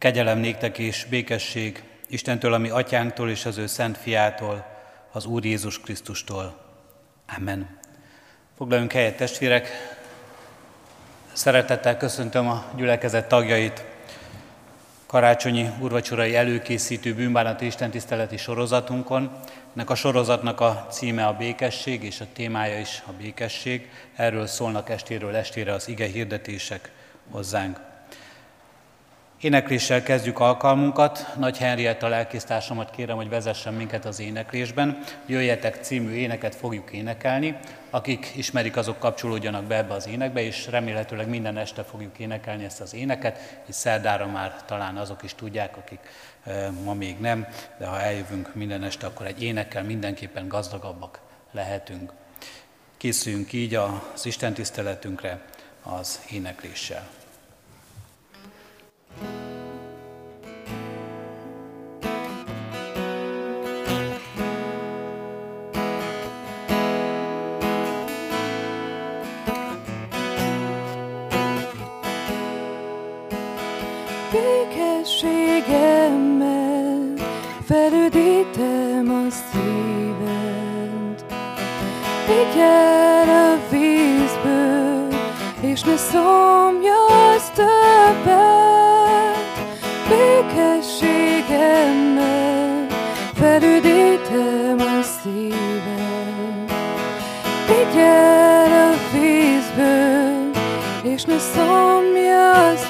Kegyelem néktek és békesség Istentől, ami atyánktól és az ő szent fiától, az Úr Jézus Krisztustól. Amen. Foglaljunk helyet, testvérek! Szeretettel köszöntöm a gyülekezet tagjait karácsonyi urvacsorai előkészítő bűnbánati istentiszteleti sorozatunkon. Ennek a sorozatnak a címe a békesség, és a témája is a békesség. Erről szólnak estéről estére az ige hirdetések hozzánk. Énekléssel kezdjük alkalmunkat. Nagy Henrietta lelkésztársamat kérem, hogy vezessen minket az éneklésben. Jöjjetek című éneket fogjuk énekelni. Akik ismerik, azok kapcsolódjanak be ebbe az énekbe, és remélhetőleg minden este fogjuk énekelni ezt az éneket, és szerdára már talán azok is tudják, akik ma még nem, de ha eljövünk minden este, akkor egy énekkel mindenképpen gazdagabbak lehetünk. Készüljünk így az Isten tiszteletünkre az énekléssel. Békességemmel felüdítem a szíved. Vigyel a vízből, és ne szomjas többet. És ne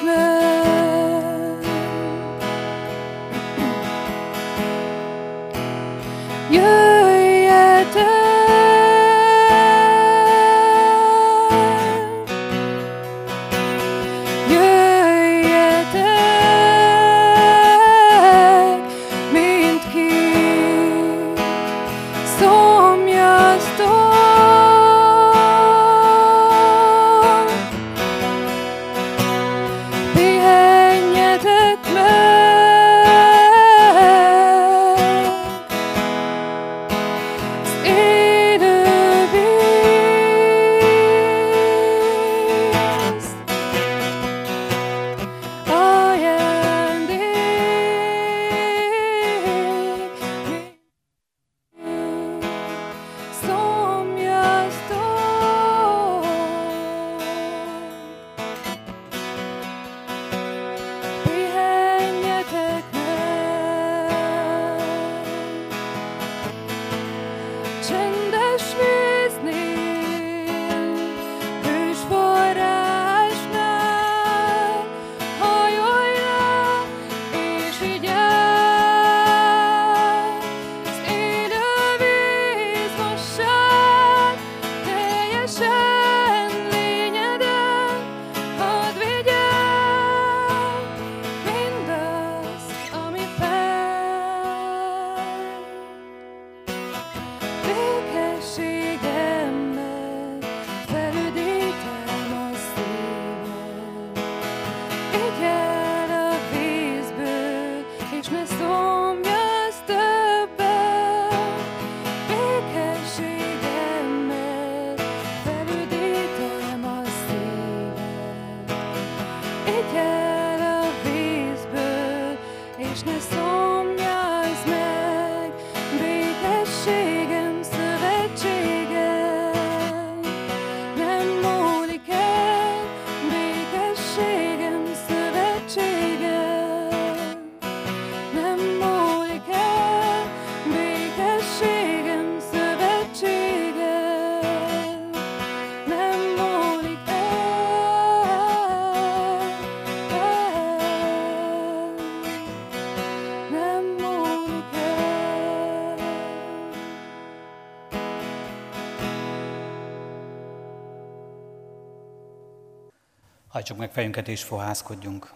Hajtsuk meg fejünket és fohászkodjunk.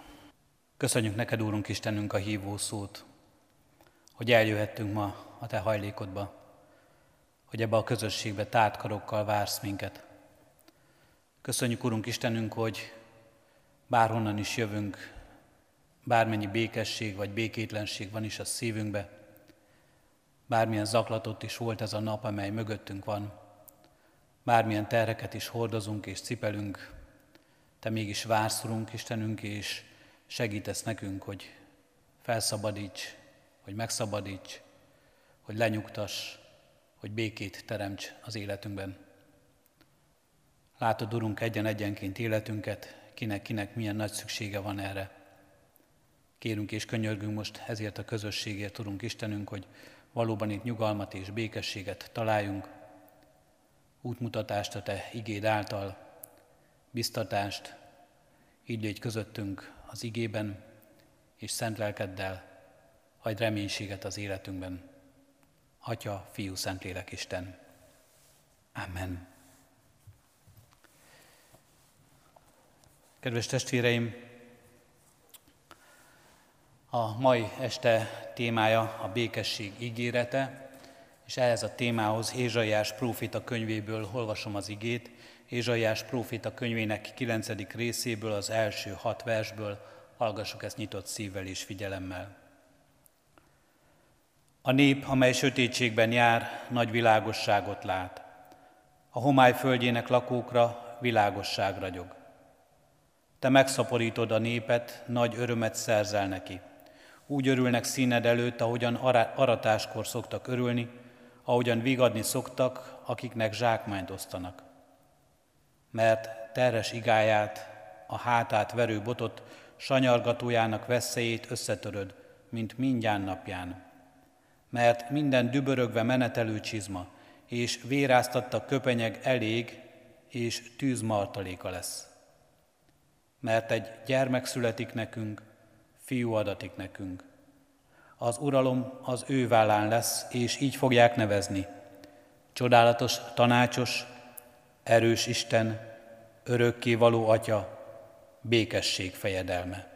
Köszönjük neked, Úrunk Istenünk, a hívó szót, hogy eljöhettünk ma a Te hajlékodba, hogy ebbe a közösségbe tárt karokkal vársz minket. Köszönjük, Urunk Istenünk, hogy bárhonnan is jövünk, bármennyi békesség vagy békétlenség van is a szívünkbe, bármilyen zaklatott is volt ez a nap, amely mögöttünk van, bármilyen terheket is hordozunk és cipelünk, Te mégis vársz, Urunk Istenünk, és segítesz nekünk, hogy felszabadíts, hogy megszabadíts, hogy lenyugtass, hogy békét teremts az életünkben. Látod, Urunk, egyen-egyenként életünket, kinek-kinek milyen nagy szüksége van erre. Kérünk és könyörgünk most ezért a közösségért, Urunk Istenünk, hogy valóban itt nyugalmat és békességet találjunk, útmutatást a Te igéd által, biztatást, így légy közöttünk az igében, és szent lelkeddel hagyd reménységet az életünkben. Atya, Fiú, Szentlélek, Isten. Amen. Kedves testvéreim, a mai este témája a békesség ígérete, és ehhez a témához Ézsaiás prófita könyvéből olvasom az igét, Ézsaiás prófita könyvének 9. részéből, az első hat versből, hallgassuk ezt nyitott szívvel és figyelemmel. A nép, amely sötétségben jár, nagy világosságot lát. A homály földjének lakókra világosság ragyog. Te megszaporítod a népet, nagy örömet szerzel neki. Úgy örülnek színed előtt, ahogyan aratáskor szoktak örülni, ahogyan vigadni szoktak, akiknek zsákmányt osztanak. Mert teres igáját, a hátát verő botot, sanyargatójának veszélyét összetöröd, mint mindján napján. Mert minden dübörögve menetelő csizma, és véráztatta köpenyeg elég, és tűzmartaléka lesz. Mert egy gyermek születik nekünk, fiú adatik nekünk. Az uralom az ő vállán lesz, és így fogják nevezni. Csodálatos, tanácsos, erős Isten, örökké való Atya, békesség fejedelme.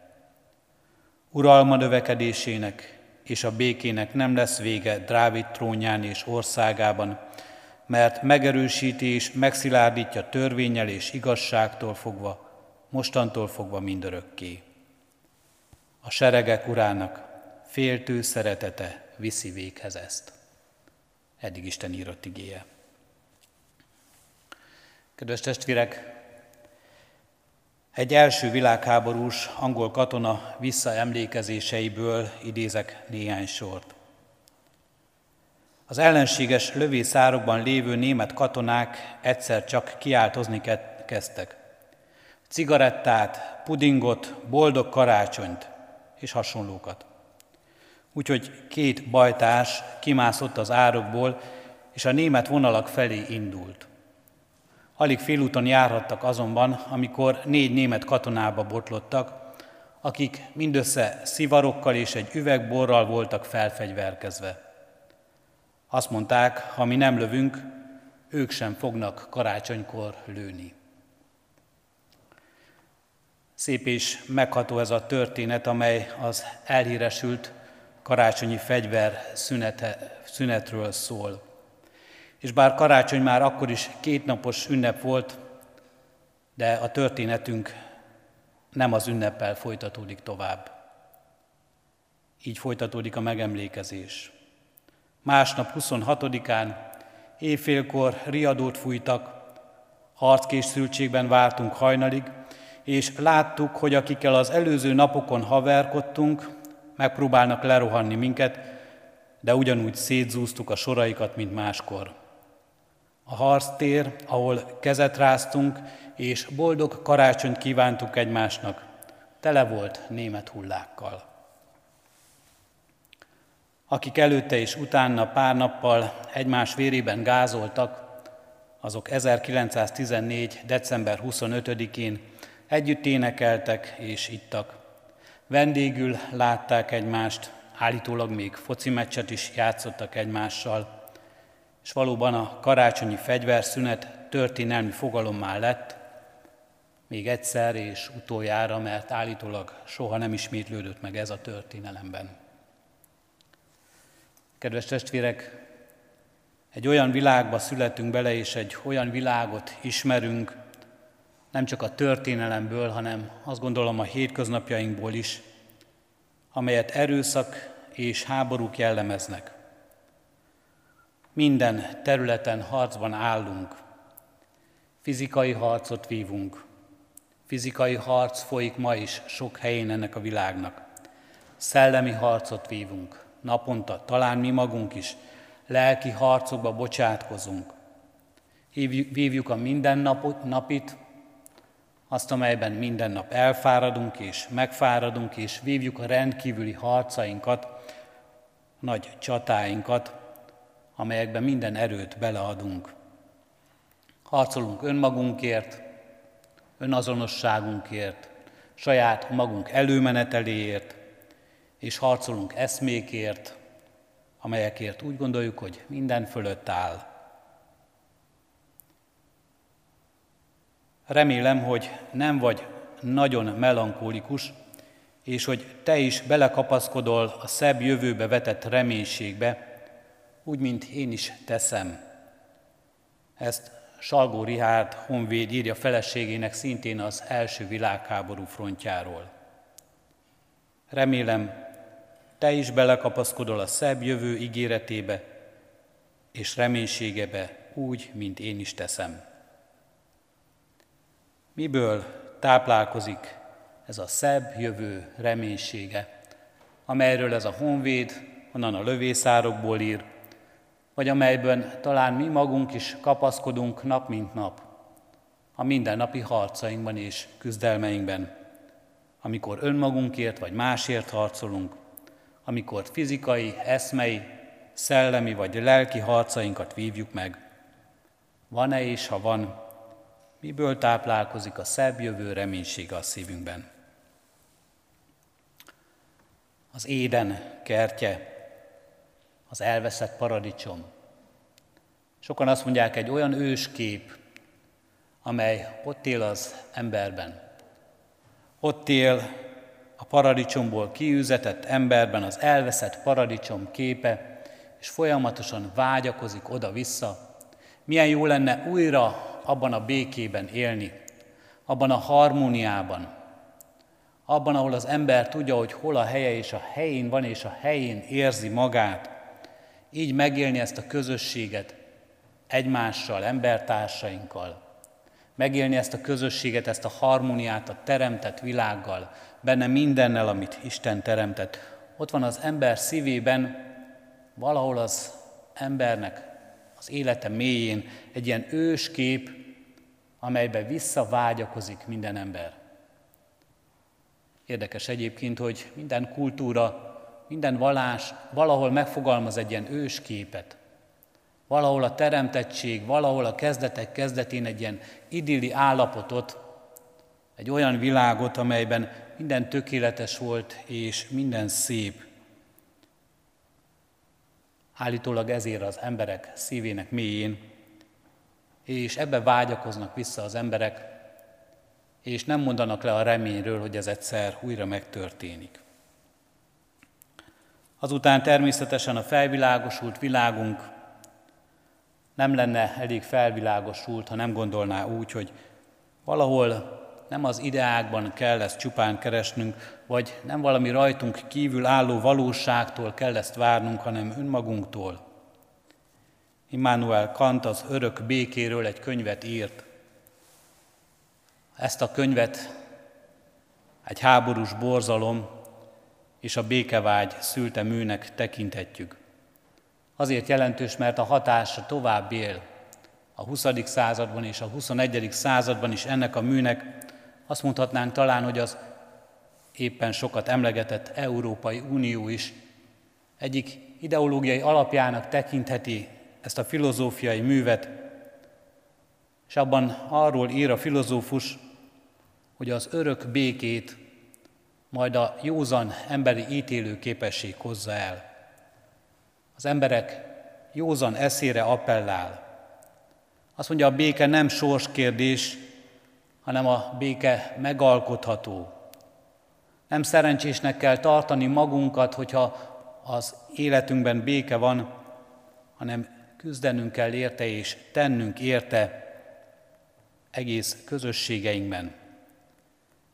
Uralma növekedésének és a békének nem lesz vége Drávid trónján és országában, mert megerősíti és megszilárdítja törvényel és igazságtól fogva, mostantól fogva mindörökké. A seregek urának féltő szeretete viszi véghez ezt. Eddig Isten írott igéje. Kedves testvérek, egy első világháborús angol katona visszaemlékezéseiből idézek néhány sort. Az ellenséges lövészárokban lévő német katonák egyszer csak kiáltozni kezdtek. Cigarettát, pudingot, boldog karácsonyt és hasonlókat. Úgyhogy két bajtárs kimászott az árokból, és a német vonalak felé indult. Alig félúton járhattak azonban, amikor négy német katonába botlottak, akik mindössze szivarokkal és egy üvegborral voltak felfegyverkezve. Azt mondták, ha mi nem lövünk, ők sem fognak karácsonykor lőni. Szép és megható ez a történet, amely az elhíresült karácsonyi fegyver szünete, szünetről szól. És bár karácsony már akkor is kétnapos ünnep volt, de a történetünk nem az ünneppel folytatódik tovább. Így folytatódik a megemlékezés. Másnap 26-án éjfélkor riadót fújtak, harckészültségben vártunk hajnalig, és láttuk, hogy akikkel az előző napokon haverkodtunk, megpróbálnak lerohanni minket, de ugyanúgy szétzúztuk a soraikat, mint máskor. A harctér, ahol kezet ráztunk, és boldog karácsonyt kívántuk egymásnak, tele volt német hullákkal. Akik előtte és utána pár nappal egymás vérében gázoltak, azok 1914. december 25-én együtt énekeltek és ittak. Vendégül látták egymást, állítólag még foci meccset is játszottak egymással, és valóban a karácsonyi fegyverszünet történelmi fogalommá lett, még egyszer és utoljára, mert állítólag soha nem ismétlődött meg ez a történelemben. Kedves testvérek, egy olyan világba születünk bele, és egy olyan világot ismerünk, nem csak a történelemből, hanem azt gondolom a hétköznapjainkból is, amelyet erőszak és háborúk jellemeznek. Minden területen harcban állunk. Fizikai harcot vívunk. Fizikai harc folyik ma is sok helyén ennek a világnak. szellemi harcot vívunk, naponta, talán mi magunk is, lelki harcokba bocsátkozunk. Vívjuk a mindennapot, napit, azt, amelyben minden nap elfáradunk és megfáradunk, és vívjuk a rendkívüli harcainkat, nagy csatáinkat, amelyekben minden erőt beleadunk. Harcolunk önmagunkért, önazonosságunkért, saját magunk előmeneteléért, és harcolunk eszmékért, amelyekért úgy gondoljuk, hogy minden fölött áll. Remélem, hogy nem vagy nagyon melankólikus, és hogy te is belekapaszkodol a szebb jövőbe vetett reménységbe, úgy, mint én is teszem. Ezt Salgó Rihárd honvéd írja feleségének szintén az első világháború frontjáról. Remélem, te is belekapaszkodol a szebb jövő ígéretébe és reménységebe úgy, mint én is teszem. Miből táplálkozik ez a szebb jövő reménysége, amelyről ez a honvéd, onnan a lövészárokból ír, vagy amelyben talán mi magunk is kapaszkodunk nap mint nap, a mindennapi harcainkban és küzdelmeinkben, amikor önmagunkért vagy másért harcolunk, amikor fizikai, eszmei, szellemi vagy lelki harcainkat vívjuk meg. Van-e és ha van, miből táplálkozik a szebb jövő reménysége a szívünkben? Az éden kertje, az elveszett paradicsom. Sokan azt mondják, egy olyan őskép, amely ott él az emberben. Ott él a paradicsomból kiüzetett emberben az elveszett paradicsom képe, és folyamatosan vágyakozik oda-vissza. Milyen jó lenne újra abban a békében élni, abban a harmóniában, abban, ahol az ember tudja, hogy hol a helye, és a helyén van, és a helyén érzi magát. Így megélni ezt a közösséget egymással, embertársainkkal. Megélni ezt a közösséget, ezt a harmóniát a teremtett világgal, benne mindennel, amit Isten teremtett. Ott van az ember szívében, valahol az embernek az élete mélyén egy ilyen őskép, amelybe visszavágyakozik minden ember. Érdekes egyébként, hogy minden kultúra, minden vallás valahol megfogalmaz egy ilyen ősképet. Valahol a teremtettség, valahol a kezdetek kezdetén egy ilyen idilli állapotot, egy olyan világot, amelyben minden tökéletes volt, és minden szép. Állítólag ezért az emberek szívének mélyén, és ebbe vágyakoznak vissza az emberek, és nem mondanak le a reményről, hogy ez egyszer újra megtörténik. Azután természetesen a felvilágosult világunk nem lenne elég felvilágosult, ha nem gondolná úgy, hogy valahol nem az ideákban kell ezt csupán keresnünk, vagy nem valami rajtunk kívül álló valóságtól kell ezt várnunk, hanem önmagunktól. Immanuel Kant az örök békéről egy könyvet írt. Ezt a könyvet egy háborús borzalom és a békevágy szülte műnek tekinthetjük. Azért jelentős, mert a hatása tovább él a 20. században és a 21. században is ennek a műnek. Azt mondhatnánk talán, hogy az éppen sokat emlegetett Európai Unió is egyik ideológiai alapjának tekintheti ezt a filozófiai művet, és abban arról ír a filozófus, hogy az örök békét majd a józan emberi ítélő képesség hozza el. Az emberek józan eszére appellál. Azt mondja, a béke nem sorskérdés, hanem a béke megalkotható. Nem szerencsésnek kell tartani magunkat, hogyha az életünkben béke van, hanem küzdenünk kell érte és tennünk érte egész közösségeinkben.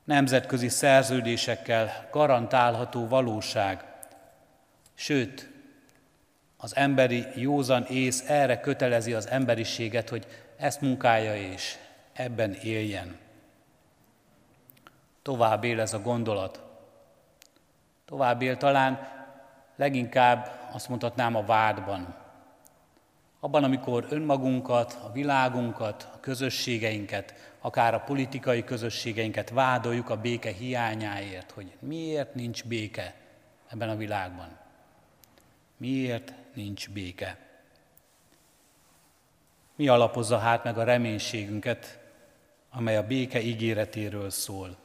Nemzetközi szerződésekkel garantálható valóság, sőt, az emberi józan ész erre kötelezi az emberiséget, hogy ezt munkálja és ebben éljen. Tovább él ez a gondolat. Tovább él talán leginkább azt mondhatnám a vádban. Abban, amikor önmagunkat, a világunkat, a közösségeinket, akár a politikai közösségeinket vádoljuk a béke hiányáért, hogy miért nincs béke ebben a világban. Miért nincs béke? Mi alapozza hát meg a reménységünket, amely a béke ígéretéről szól?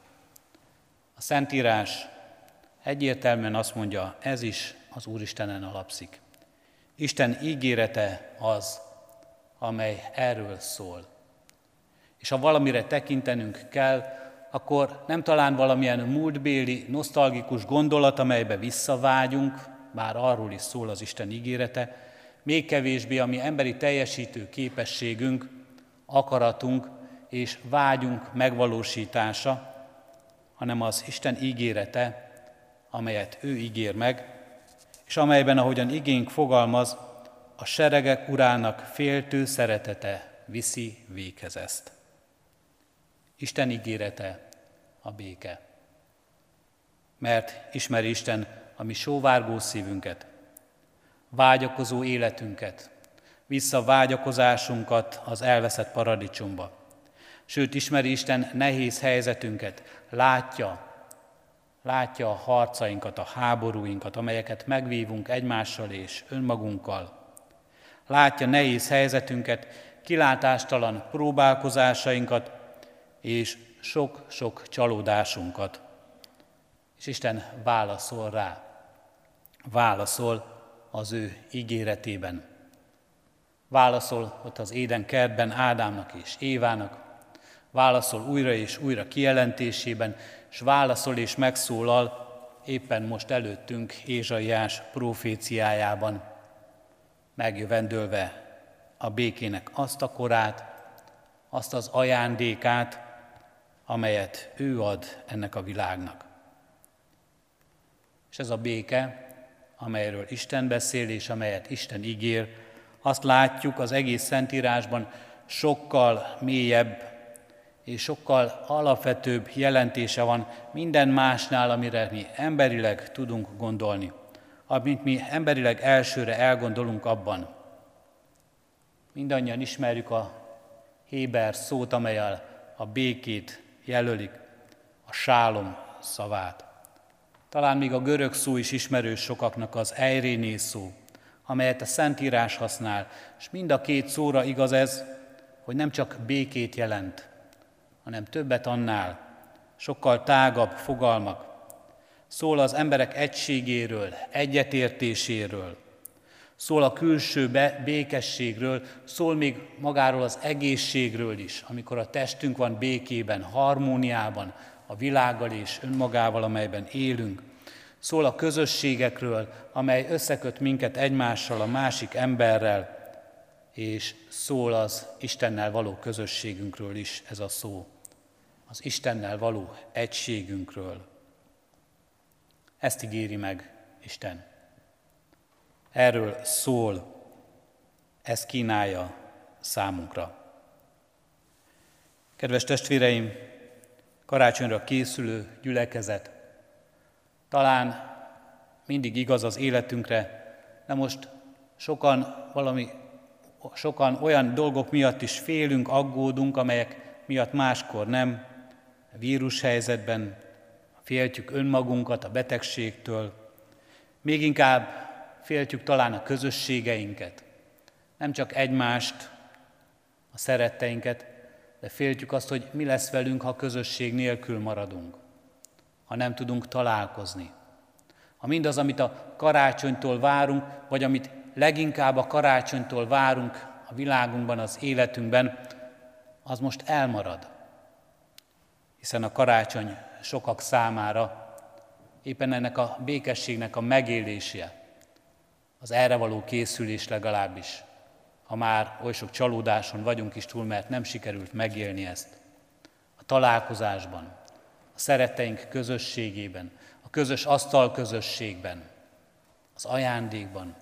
A Szentírás egyértelműen azt mondja, ez is az Úristenen alapszik. Isten ígérete az, amely erről szól. És ha valamire tekintenünk kell, akkor nem talán valamilyen múltbéli, nosztalgikus gondolat, amelybe visszavágyunk, bár arról is szól az Isten ígérete, még kevésbé a mi emberi teljesítő képességünk, akaratunk és vágyunk megvalósítása, hanem az Isten ígérete, amelyet ő ígér meg, és amelyben, ahogyan igénk fogalmaz, a seregek urának féltő szeretete viszi véghez ezt. Isten ígérete a béke. Mert ismeri Isten a mi sóvárgó szívünket, vágyakozó életünket, vissza vágyakozásunkat az elveszett paradicsomba. Sőt, ismeri Isten nehéz helyzetünket, látja, látja a harcainkat, a háborúinkat, amelyeket megvívunk egymással és önmagunkkal. Látja nehéz helyzetünket, kilátástalan próbálkozásainkat és sok-sok csalódásunkat. És Isten válaszol rá. Válaszol az ő ígéretében. Válaszol ott az éden kertben Ádámnak és Évának, válaszol újra és újra kijelentésében, és válaszol és megszólal éppen most előttünk Ézsaiás proféciájában, megjövendölve a békének azt a korát, azt az ajándékát, amelyet ő ad ennek a világnak. És ez a béke, amelyről Isten beszél és amelyet Isten ígér, azt látjuk az egész Szentírásban sokkal mélyebb és sokkal alapvetőbb jelentése van minden másnál, amire mi emberileg tudunk gondolni, amit mi emberileg elsőre elgondolunk abban. Mindannyian ismerjük a Héber szót, amelyel a békét jelölik, a sálom szavát. Talán még a görög szó is ismerős sokaknak az ejréné szó, amelyet a Szentírás használ, és mind a két szóra igaz ez, hogy nem csak békét jelent, hanem többet annál, sokkal tágabb fogalmak. Szól az emberek egységéről, egyetértéséről, szól a külső békességről, szól még magáról az egészségről is, amikor a testünk van békében, harmóniában, a világgal és önmagával, amelyben élünk. Szól a közösségekről, amely összeköt minket egymással, a másik emberrel, és szól az Istennel való közösségünkről is ez a szó, az Istennel való egységünkről. Ezt ígéri meg Isten. Erről szól, ez kínálja számunkra. Kedves testvéreim, karácsonyra készülő gyülekezet, talán mindig igaz az életünkre, de most sokan valami sokan olyan dolgok miatt is félünk, aggódunk, amelyek miatt máskor nem. Vírushelyzetben féltjük önmagunkat a betegségtől, még inkább féltjük talán a közösségeinket, nem csak egymást, a szeretteinket, de féltjük azt, hogy mi lesz velünk, ha közösség nélkül maradunk, ha nem tudunk találkozni. Ha mindaz, amit a karácsonytól várunk, vagy amit leginkább a karácsonytól várunk a világunkban, az életünkben, az most elmarad. Hiszen a karácsony sokak számára éppen ennek a békességnek a megélése, az erre való készülés legalábbis, ha már oly sok csalódáson vagyunk is túl, mert nem sikerült megélni ezt. A találkozásban, a szeretteink közösségében, a közös asztal közösségben, az ajándékban,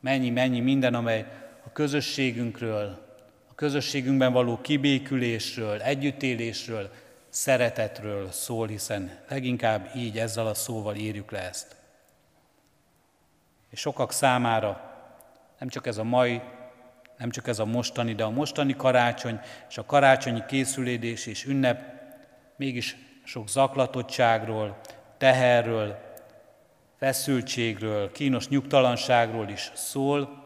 mennyi, mennyi minden, amely a közösségünkről, a közösségünkben való kibékülésről, együttélésről, szeretetről szól, hiszen leginkább így ezzel a szóval írjuk le ezt. És sokak számára nem csak ez a mai, nem csak ez a mostani, de a mostani karácsony és a karácsonyi készülédés és ünnep mégis sok zaklatottságról, teherről, feszültségről, kínos nyugtalanságról is szól,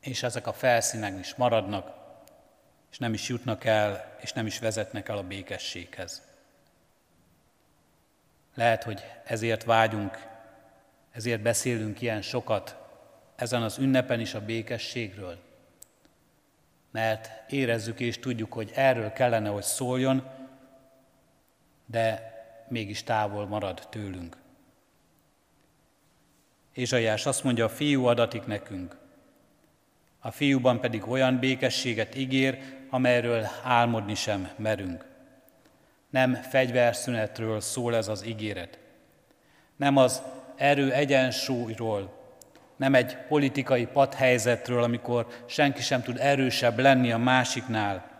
és ezek a felszínek is maradnak, és nem is jutnak el, és nem is vezetnek el a békességhez. Lehet, hogy ezért vágyunk, ezért beszélünk ilyen sokat ezen az ünnepen is a békességről. Mert érezzük és tudjuk, hogy erről kellene, hogy szóljon, de mégis távol marad tőlünk. Ézsaiás azt mondja, a fiú adatik nekünk. A fiúban pedig olyan békességet ígér, amelyről álmodni sem merünk. Nem fegyverszünetről szól ez az ígéret. Nem az erő egyensúlyról, nem egy politikai padhelyzetről, amikor senki sem tud erősebb lenni a másiknál.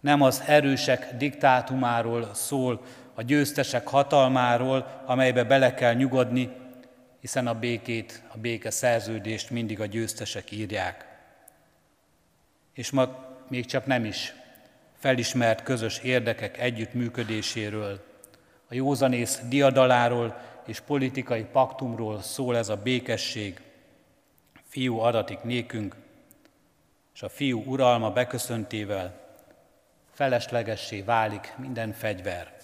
Nem az erősek diktátumáról szól, a győztesek hatalmáról, amelybe bele kell nyugodni, hiszen a békét, a béke szerződést mindig a győztesek írják. És ma még csak nem is felismert közös érdekek együttműködéséről, a józanész diadaláról és politikai paktumról szól ez a békesség. Fiú adatik nékünk, és a fiú uralma beköszöntével feleslegessé válik minden fegyver.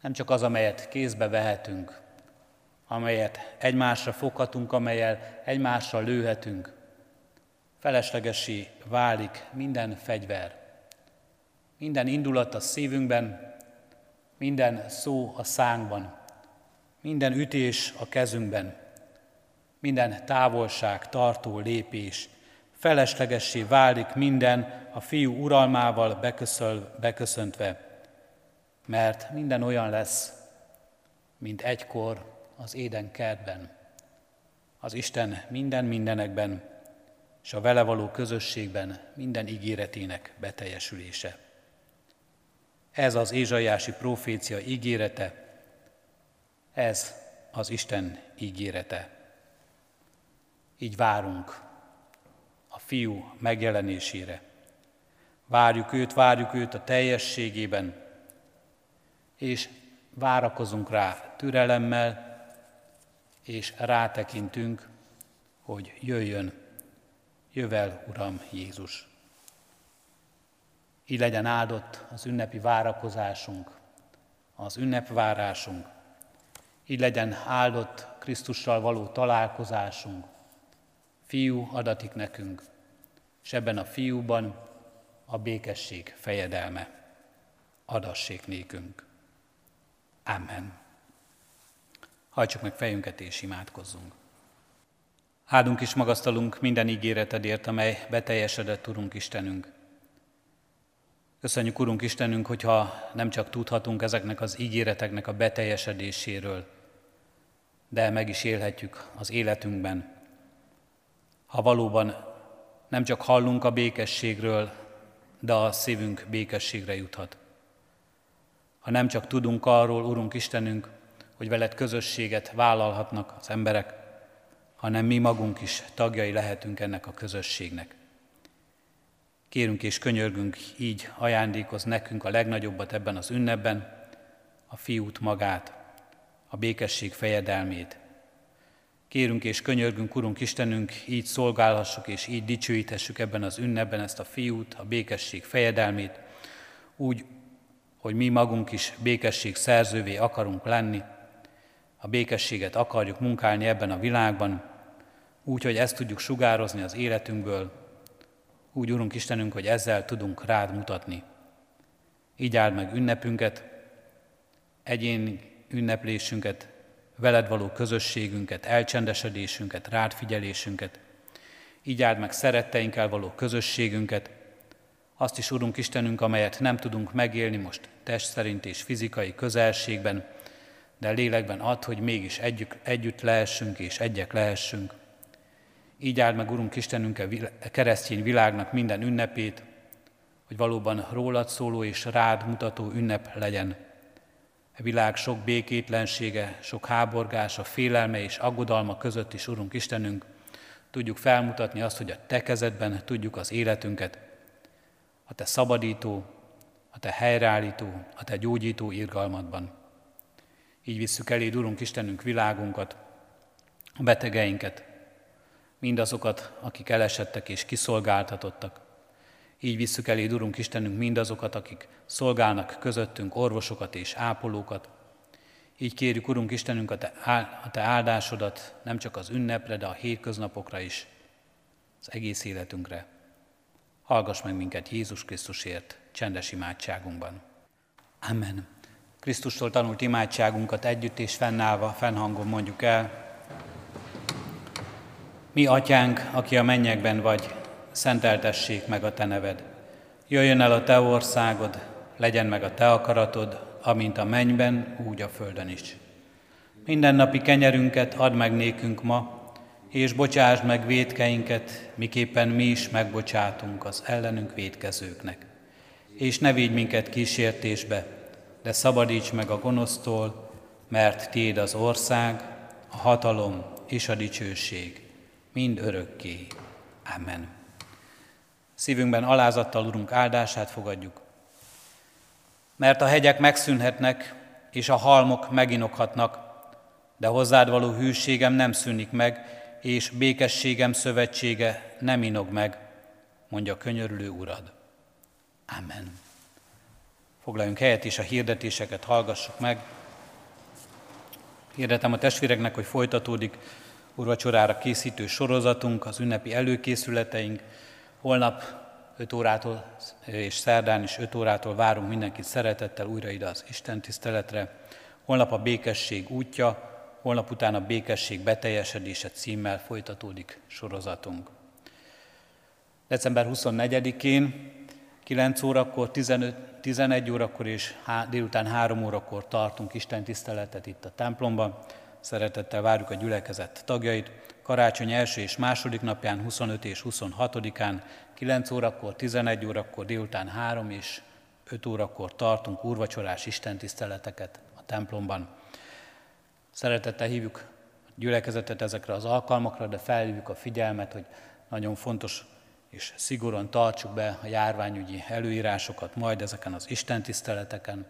Nem csak az, amelyet kézbe vehetünk, amelyet egymásra foghatunk, amelyel egymásra lőhetünk. Feleslegesé válik minden fegyver. Minden indulat a szívünkben, minden szó a szánkban, minden ütés a kezünkben, minden távolság, tartó lépés, feleslegessé válik minden a fiú uralmával beköszöl, beköszöntve, mert minden olyan lesz, mint egykor az éden kertben, az Isten minden mindenekben, és a vele való közösségben minden ígéretének beteljesülése. Ez az ézsaiási profécia ígérete, ez az Isten ígérete. Így várunk a fiú megjelenésére. Várjuk őt, várjuk őt a teljességében, és várakozunk rá türelemmel, és rátekintünk, hogy jöjjön, jövel, Uram Jézus. Így legyen áldott az ünnepi várakozásunk, az ünnepvárásunk, így legyen áldott Krisztussal való találkozásunk. Fiú adatik nekünk, és ebben a fiúban a békesség fejedelme. Adassék nékünk. Amen. Hajtsuk meg fejünket és imádkozzunk. Áldunk is magasztalunk minden ígéretedért, amely beteljesedett, Urunk Istenünk. Köszönjük, Urunk Istenünk, hogyha nem csak tudhatunk ezeknek az ígéreteknek a beteljesedéséről, de meg is élhetjük az életünkben. Ha valóban nem csak hallunk a békességről, de a szívünk békességre juthat. Ha nem csak tudunk arról, Urunk Istenünk, hogy veled közösséget vállalhatnak az emberek, hanem mi magunk is tagjai lehetünk ennek a közösségnek. Kérünk és könyörgünk, így ajándékoz nekünk a legnagyobbat ebben az ünnepben, a fiút magát, a békesség fejedelmét. Kérünk és könyörgünk, Urunk Istenünk, így szolgálhassuk és így dicsőíthessük ebben az ünnepben ezt a fiút, a békesség fejedelmét, úgy, hogy mi magunk is békesség szerzővé akarunk lenni, a békességet akarjuk munkálni ebben a világban, úgy, hogy ezt tudjuk sugározni az életünkből, úgy, Urunk Istenünk, hogy ezzel tudunk rád mutatni. Így áld meg ünnepünket, egyén ünneplésünket, veled való közösségünket, elcsendesedésünket, rád figyelésünket. Így áld meg szeretteinkkel való közösségünket, azt is, Urunk Istenünk, amelyet nem tudunk megélni most test szerint és fizikai közelségben, de lélekben ad, hogy mégis együtt, együtt lehessünk és egyek lehessünk. Így áld meg, Urunk Istenünk, a keresztény világnak minden ünnepét, hogy valóban rólad szóló és rád mutató ünnep legyen. A világ sok békétlensége, sok háborgása, félelme és aggodalma között is, Urunk Istenünk, tudjuk felmutatni azt, hogy a Te kezedben tudjuk az életünket, a Te szabadító, a Te helyreállító, a Te gyógyító irgalmadban. Így visszük elé, Urunk Istenünk, világunkat, a betegeinket, mindazokat, akik elesettek és kiszolgáltatottak. Így visszük elé, Urunk Istenünk, mindazokat, akik szolgálnak közöttünk orvosokat és ápolókat. Így kérjük, Urunk Istenünk, a te, a te áldásodat nem csak az ünnepre, de a hétköznapokra is, az egész életünkre. Hallgass meg minket Jézus Krisztusért csendes imádságunkban. Amen. Krisztustól tanult imádságunkat együtt és fennállva, fennhangon mondjuk el. Mi, atyánk, aki a mennyekben vagy, szenteltessék meg a te neved. Jöjjön el a te országod, legyen meg a te akaratod, amint a mennyben, úgy a földön is. Minden napi kenyerünket add meg nékünk ma, és bocsásd meg védkeinket, miképpen mi is megbocsátunk az ellenünk védkezőknek. És ne vigy minket kísértésbe, de szabadíts meg a gonosztól, mert Tiéd az ország, a hatalom és a dicsőség, mind örökké. Amen. Szívünkben alázattal, Urunk, áldását fogadjuk. Mert a hegyek megszűnhetnek, és a halmok meginokhatnak, de hozzád való hűségem nem szűnik meg, és békességem szövetsége nem inog meg, mondja könyörülő Urad. Amen. Foglaljunk helyet, és a hirdetéseket hallgassuk meg. Hirdetem a testvéreknek, hogy folytatódik urvacsorára készítő sorozatunk, az ünnepi előkészületeink. Holnap 5 órától és szerdán is 5 órától várunk mindenkit szeretettel újra ide az Isten tiszteletre. Holnap a békesség útja, holnap után a békesség beteljesedése címmel folytatódik sorozatunk. December 24-én 9 órakor, 15, 11 órakor és há, délután 3 órakor tartunk Isten tiszteletet itt a templomban. Szeretettel várjuk a gyülekezet tagjait. Karácsony első és második napján, 25 és 26-án, 9 órakor, 11 órakor, délután 3 és 5 órakor tartunk úrvacsorás istentiszteleteket a templomban. Szeretettel hívjuk a gyülekezetet ezekre az alkalmakra, de felhívjuk a figyelmet, hogy nagyon fontos és szigorúan tartsuk be a járványügyi előírásokat majd ezeken az istentiszteleteken.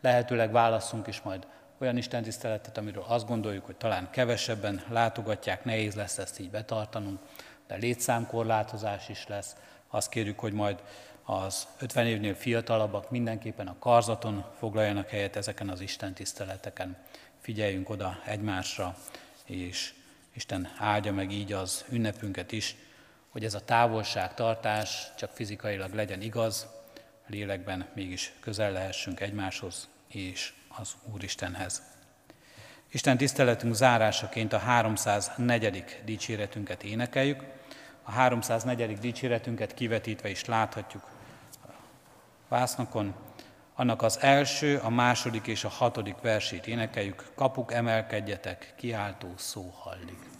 Lehetőleg válaszunk is majd olyan istentiszteletet, amiről azt gondoljuk, hogy talán kevesebben látogatják, nehéz lesz ezt így betartanunk, de létszámkorlátozás is lesz. Azt kérjük, hogy majd az 50 évnél fiatalabbak mindenképpen a karzaton foglaljanak helyet ezeken az istentiszteleteken. Figyeljünk oda egymásra, és Isten áldja meg így az ünnepünket is, hogy ez a távolságtartás csak fizikailag legyen igaz, lélekben mégis közel lehessünk egymáshoz és az Úristenhez. Isten tiszteletünk zárásaként a 304. dicséretünket énekeljük. A 304. dicséretünket kivetítve is láthatjuk a vásznakon. Annak az első, a második és a hatodik versét énekeljük. Kapuk emelkedjetek, kiáltó szó hallik.